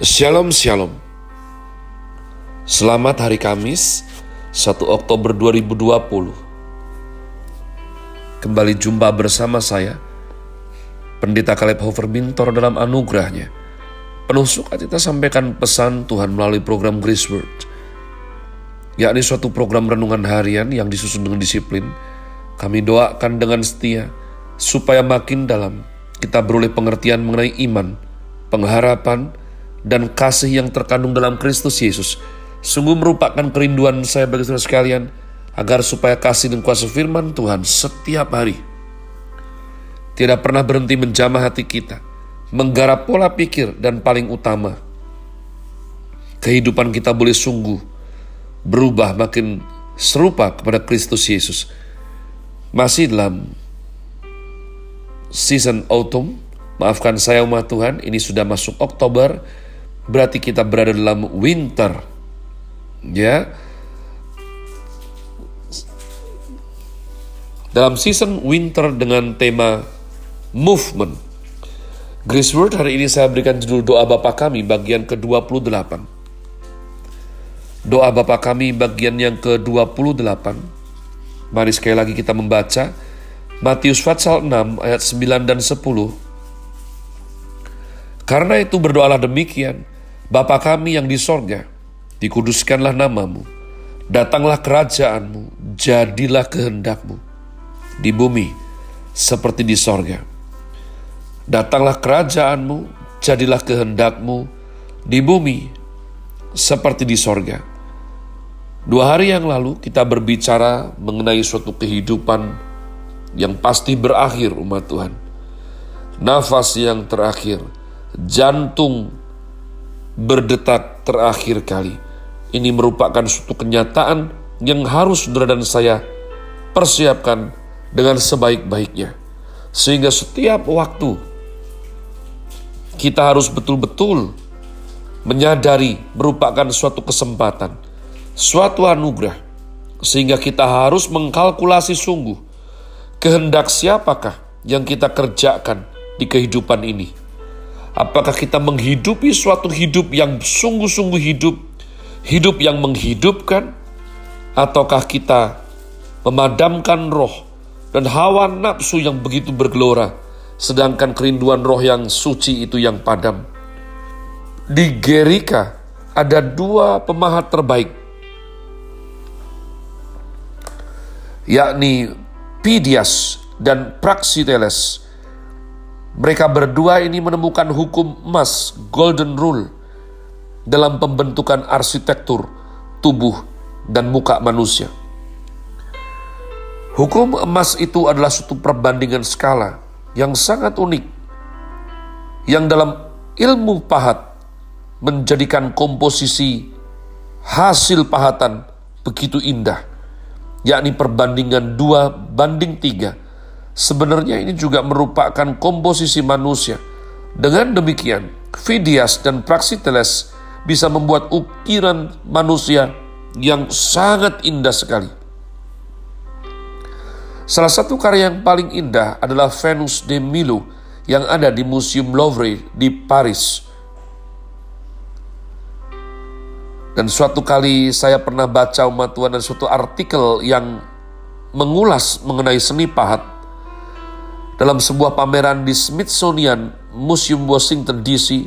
Shalom Shalom. Selamat hari Kamis 1 Oktober 2020 Kembali jumpa bersama saya Pendeta Kaleb Hofer Bintor dalam anugerahnya. Penuh sukacita sampaikan pesan Tuhan melalui program Grace Word. Yakni suatu program renungan harian yang disusun dengan disiplin kami doakan dengan setia supaya makin dalam kita beroleh pengertian mengenai iman, pengharapan, dan kasih yang terkandung dalam Kristus Yesus sungguh merupakan kerinduan saya bagi saudara sekalian agar supaya kasih dan kuasa firman Tuhan setiap hari tidak pernah berhenti menjamah hati kita, menggarap pola pikir dan paling utama kehidupan kita boleh sungguh berubah makin serupa kepada Kristus Yesus. Masih dalam season autumn, maafkan saya umat Tuhan, ini sudah masuk Oktober, berarti kita berada dalam winter. Ya. Dalam season winter dengan tema movement. Grace Word hari ini saya berikan judul doa Bapa kami bagian ke-28. Doa Bapa kami bagian yang ke-28. Mari sekali lagi kita membaca Matius pasal 6 ayat 9 dan 10. Karena itu berdoalah demikian, Bapa kami yang di sorga, dikuduskanlah namamu, datanglah kerajaanmu, jadilah kehendakmu, di bumi seperti di sorga. Datanglah kerajaanmu, jadilah kehendakmu, di bumi seperti di sorga. Dua hari yang lalu kita berbicara mengenai suatu kehidupan yang pasti berakhir umat Tuhan. Nafas yang terakhir, jantung berdetak terakhir kali. Ini merupakan suatu kenyataan yang harus saudara dan saya persiapkan dengan sebaik-baiknya. Sehingga setiap waktu kita harus betul-betul menyadari merupakan suatu kesempatan, suatu anugerah, sehingga kita harus mengkalkulasi sungguh kehendak siapakah yang kita kerjakan di kehidupan ini Apakah kita menghidupi suatu hidup yang sungguh-sungguh hidup, hidup yang menghidupkan, ataukah kita memadamkan roh dan hawa nafsu yang begitu bergelora, sedangkan kerinduan roh yang suci itu yang padam. Di Gerika ada dua pemahat terbaik, yakni Pidias dan Praxiteles mereka berdua ini menemukan hukum emas, golden rule, dalam pembentukan arsitektur tubuh dan muka manusia. Hukum emas itu adalah suatu perbandingan skala yang sangat unik, yang dalam ilmu pahat menjadikan komposisi hasil pahatan begitu indah, yakni perbandingan dua banding tiga Sebenarnya ini juga merupakan komposisi manusia. Dengan demikian, Phidias dan Praxiteles bisa membuat ukiran manusia yang sangat indah sekali. Salah satu karya yang paling indah adalah Venus de Milo yang ada di Museum Louvre di Paris. Dan suatu kali saya pernah baca umat Tuhan dan suatu artikel yang mengulas mengenai seni pahat dalam sebuah pameran di Smithsonian Museum Washington DC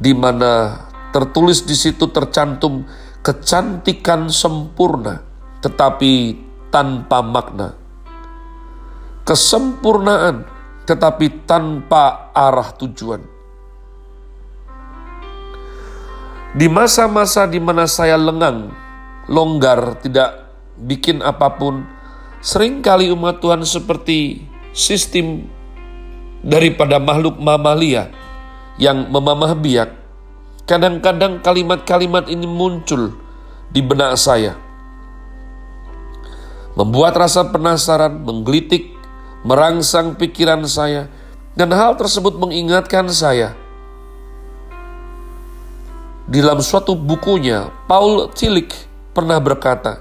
di mana tertulis di situ tercantum kecantikan sempurna tetapi tanpa makna. Kesempurnaan tetapi tanpa arah tujuan. Di masa-masa di mana saya lengang, longgar, tidak bikin apa pun, sering kali umat Tuhan seperti sistem daripada makhluk mamalia yang memamah biak, kadang-kadang kalimat-kalimat ini muncul di benak saya. Membuat rasa penasaran, menggelitik, merangsang pikiran saya, dan hal tersebut mengingatkan saya. Di dalam suatu bukunya, Paul Tillich pernah berkata,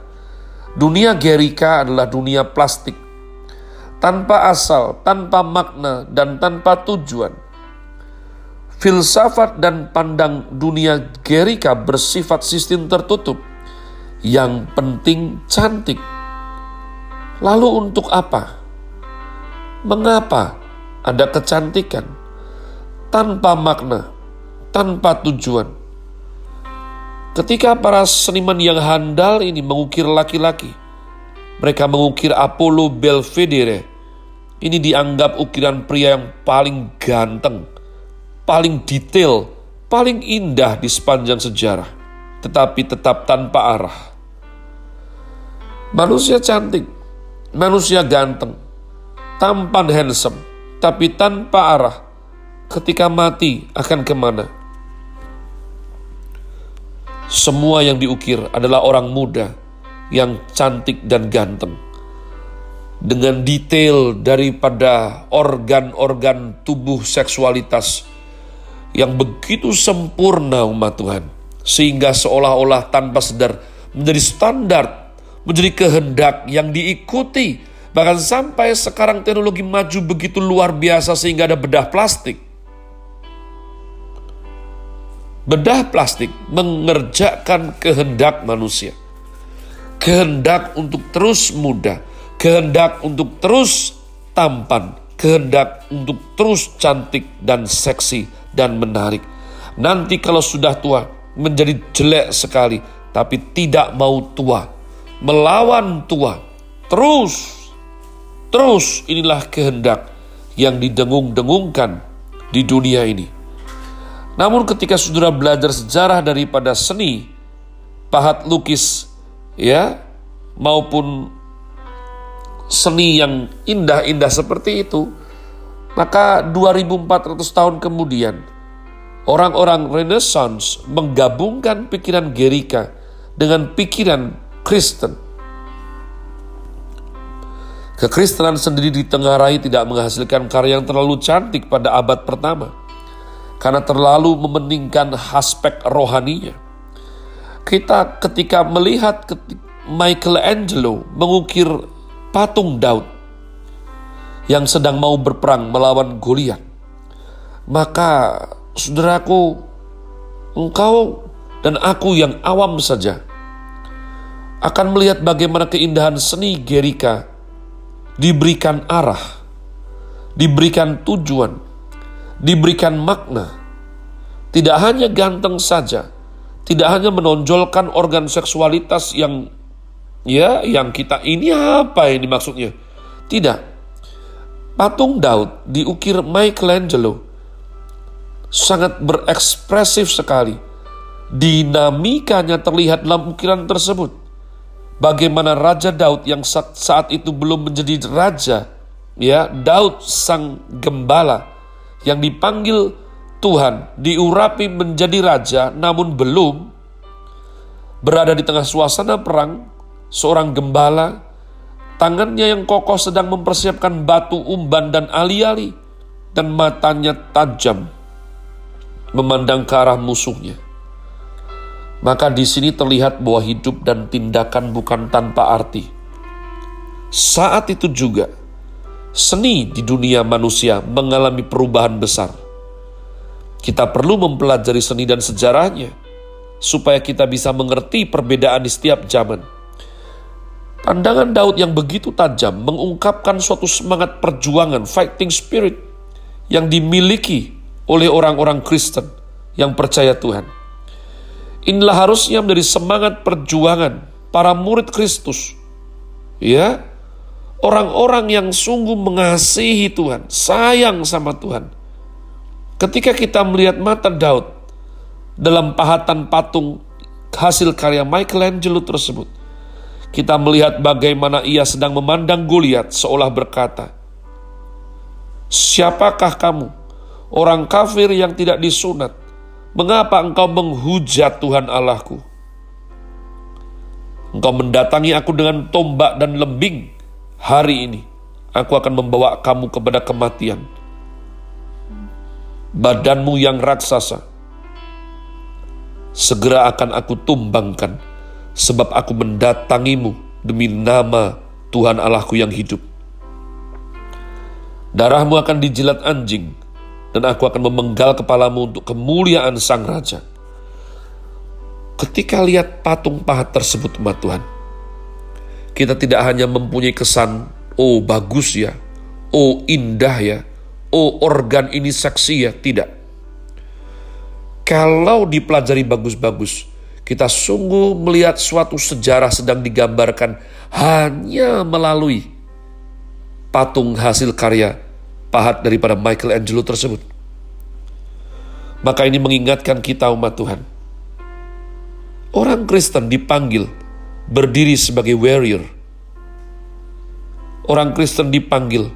dunia Gerika adalah dunia plastik tanpa asal, tanpa makna, dan tanpa tujuan. Filsafat dan pandang dunia Gerika bersifat sistem tertutup. Yang penting cantik. Lalu untuk apa? Mengapa ada kecantikan tanpa makna, tanpa tujuan? Ketika para seniman yang handal ini mengukir laki-laki, mereka mengukir Apollo Belvedere. Ini dianggap ukiran pria yang paling ganteng, paling detail, paling indah di sepanjang sejarah, tetapi tetap tanpa arah. Manusia cantik, manusia ganteng, tampan handsome, tapi tanpa arah. Ketika mati akan ke mana? Semua yang diukir adalah orang muda yang cantik dan ganteng. Dengan detail daripada organ-organ tubuh seksualitas yang begitu sempurna umat Tuhan. Sehingga seolah-olah tanpa sadar menjadi standar, menjadi kehendak yang diikuti. Bahkan sampai sekarang teknologi maju begitu luar biasa sehingga ada bedah plastik. Bedah plastik mengerjakan kehendak manusia. Kehendak untuk terus muda, kehendak untuk terus tampan, kehendak untuk terus cantik dan seksi dan menarik. Nanti kalau sudah tua menjadi jelek sekali, tapi tidak mau tua, melawan tua. Terus, terus inilah kehendak yang didengung-dengungkan di dunia ini. Namun ketika saudara belajar sejarah daripada seni, pahat lukis, ya, maupun seni yang indah-indah seperti itu, maka 2400 tahun kemudian, orang-orang Renaissance menggabungkan pikiran Gerika dengan pikiran Kristen. Kekristenan sendiri di tengah rai tidak menghasilkan karya yang terlalu cantik pada abad pertama karena terlalu memeningkan aspek rohaninya. Kita ketika melihat Michelangelo mengukir patung Daud yang sedang mau berperang melawan Goliat. Maka saudaraku, engkau dan aku yang awam saja akan melihat bagaimana keindahan seni Gerika diberikan arah, diberikan tujuan, diberikan makna. Tidak hanya ganteng saja, tidak hanya menonjolkan organ seksualitas yang ya yang kita ini apa ini maksudnya? Tidak. Patung Daud diukir Michelangelo sangat berekspresif sekali. Dinamikanya terlihat dalam ukiran tersebut. Bagaimana Raja Daud yang saat itu belum menjadi raja, ya Daud sang gembala yang dipanggil Tuhan diurapi menjadi raja namun belum berada di tengah suasana perang seorang gembala Tangannya yang kokoh sedang mempersiapkan batu umban dan ali-ali, dan matanya tajam memandang ke arah musuhnya. Maka di sini terlihat bahwa hidup dan tindakan bukan tanpa arti. Saat itu juga, seni di dunia manusia mengalami perubahan besar. Kita perlu mempelajari seni dan sejarahnya, supaya kita bisa mengerti perbedaan di setiap zaman Pandangan Daud yang begitu tajam mengungkapkan suatu semangat perjuangan, fighting spirit yang dimiliki oleh orang-orang Kristen yang percaya Tuhan. Inilah harusnya menjadi semangat perjuangan para murid Kristus. Ya, orang-orang yang sungguh mengasihi Tuhan, sayang sama Tuhan. Ketika kita melihat mata Daud dalam pahatan patung hasil karya Michelangelo tersebut, kita melihat bagaimana ia sedang memandang Goliat seolah berkata, Siapakah kamu, orang kafir yang tidak disunat? Mengapa engkau menghujat Tuhan Allahku? Engkau mendatangi aku dengan tombak dan lembing. Hari ini aku akan membawa kamu kepada kematian. Badanmu yang raksasa, segera akan aku tumbangkan sebab aku mendatangimu demi nama Tuhan Allahku yang hidup. Darahmu akan dijilat anjing, dan aku akan memenggal kepalamu untuk kemuliaan Sang Raja. Ketika lihat patung pahat tersebut, umat Tuhan, kita tidak hanya mempunyai kesan, oh bagus ya, oh indah ya, oh organ ini seksi ya, tidak. Kalau dipelajari bagus-bagus, kita sungguh melihat suatu sejarah sedang digambarkan hanya melalui patung hasil karya pahat daripada Michelangelo tersebut. Maka ini mengingatkan kita umat Tuhan. Orang Kristen dipanggil berdiri sebagai warrior. Orang Kristen dipanggil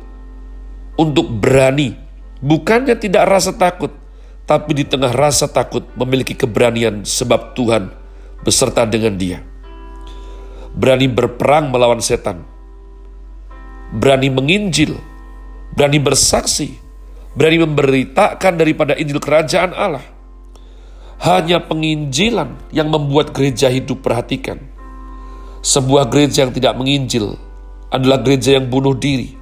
untuk berani, bukannya tidak rasa takut, tapi di tengah rasa takut memiliki keberanian sebab Tuhan beserta dengan dia. Berani berperang melawan setan, berani menginjil, berani bersaksi, berani memberitakan daripada Injil Kerajaan Allah. Hanya penginjilan yang membuat gereja hidup perhatikan. Sebuah gereja yang tidak menginjil adalah gereja yang bunuh diri.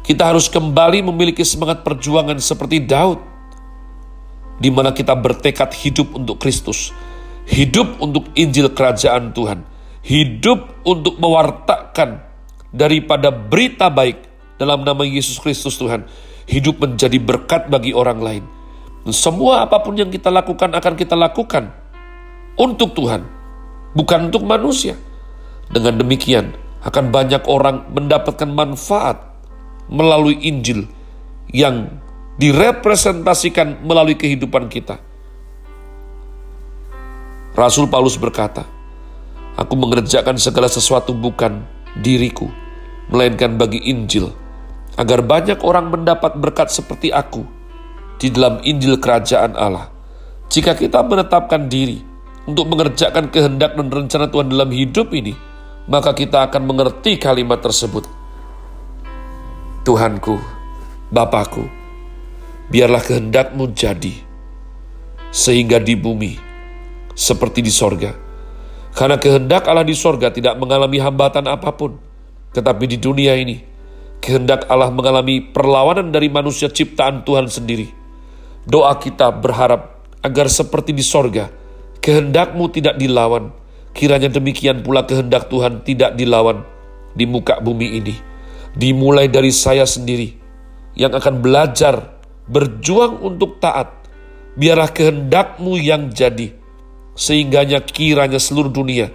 Kita harus kembali memiliki semangat perjuangan seperti Daud, di mana kita bertekad hidup untuk Kristus, hidup untuk Injil Kerajaan Tuhan, hidup untuk mewartakan daripada berita baik dalam nama Yesus Kristus Tuhan. Hidup menjadi berkat bagi orang lain. semua apa pun yang kita lakukan akan kita lakukan untuk Tuhan, bukan untuk manusia. Dengan demikian, akan banyak orang mendapatkan manfaat melalui Injil yang direpresentasikan melalui kehidupan kita. Rasul Paulus berkata, Aku mengerjakan segala sesuatu bukan diriku, melainkan bagi Injil, agar banyak orang mendapat berkat seperti aku di dalam Injil Kerajaan Allah. Jika kita menetapkan diri untuk mengerjakan kehendak dan rencana Tuhan dalam hidup ini, maka kita akan mengerti kalimat tersebut. Tuhanku, Bapakku, biarlah kehendakmu jadi, sehingga di bumi, seperti di sorga. Karena kehendak Allah di sorga tidak mengalami hambatan apa pun, tetapi di dunia ini, kehendak Allah mengalami perlawanan dari manusia ciptaan Tuhan sendiri. Doa kita berharap agar seperti di sorga, kehendakmu tidak dilawan. Kiranya demikian pula kehendak Tuhan tidak dilawan di muka bumi ini. Dimulai dari saya sendiri yang akan belajar berjuang untuk taat. Biarlah kehendakmu yang jadi. Sehingganya kiranya seluruh dunia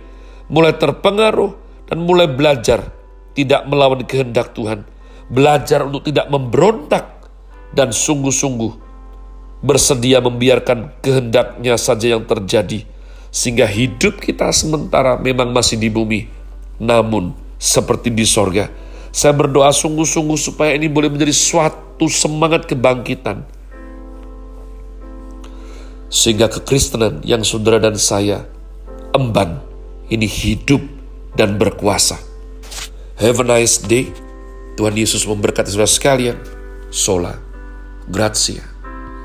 mulai terpengaruh dan mulai belajar tidak melawan kehendak Tuhan, belajar untuk tidak memberontak, dan sungguh-sungguh bersedia membiarkan kehendaknya saja yang terjadi, sehingga hidup kita sementara memang masih di bumi, namun seperti di sorga. Saya berdoa sungguh-sungguh supaya ini boleh menjadi suatu semangat kebangkitan. Sehingga kekristenan yang saudara dan saya emban, ini hidup dan berkuasa. Have a nice day. Tuhan Yesus memberkati saudara sekalian. Sola. Grazie.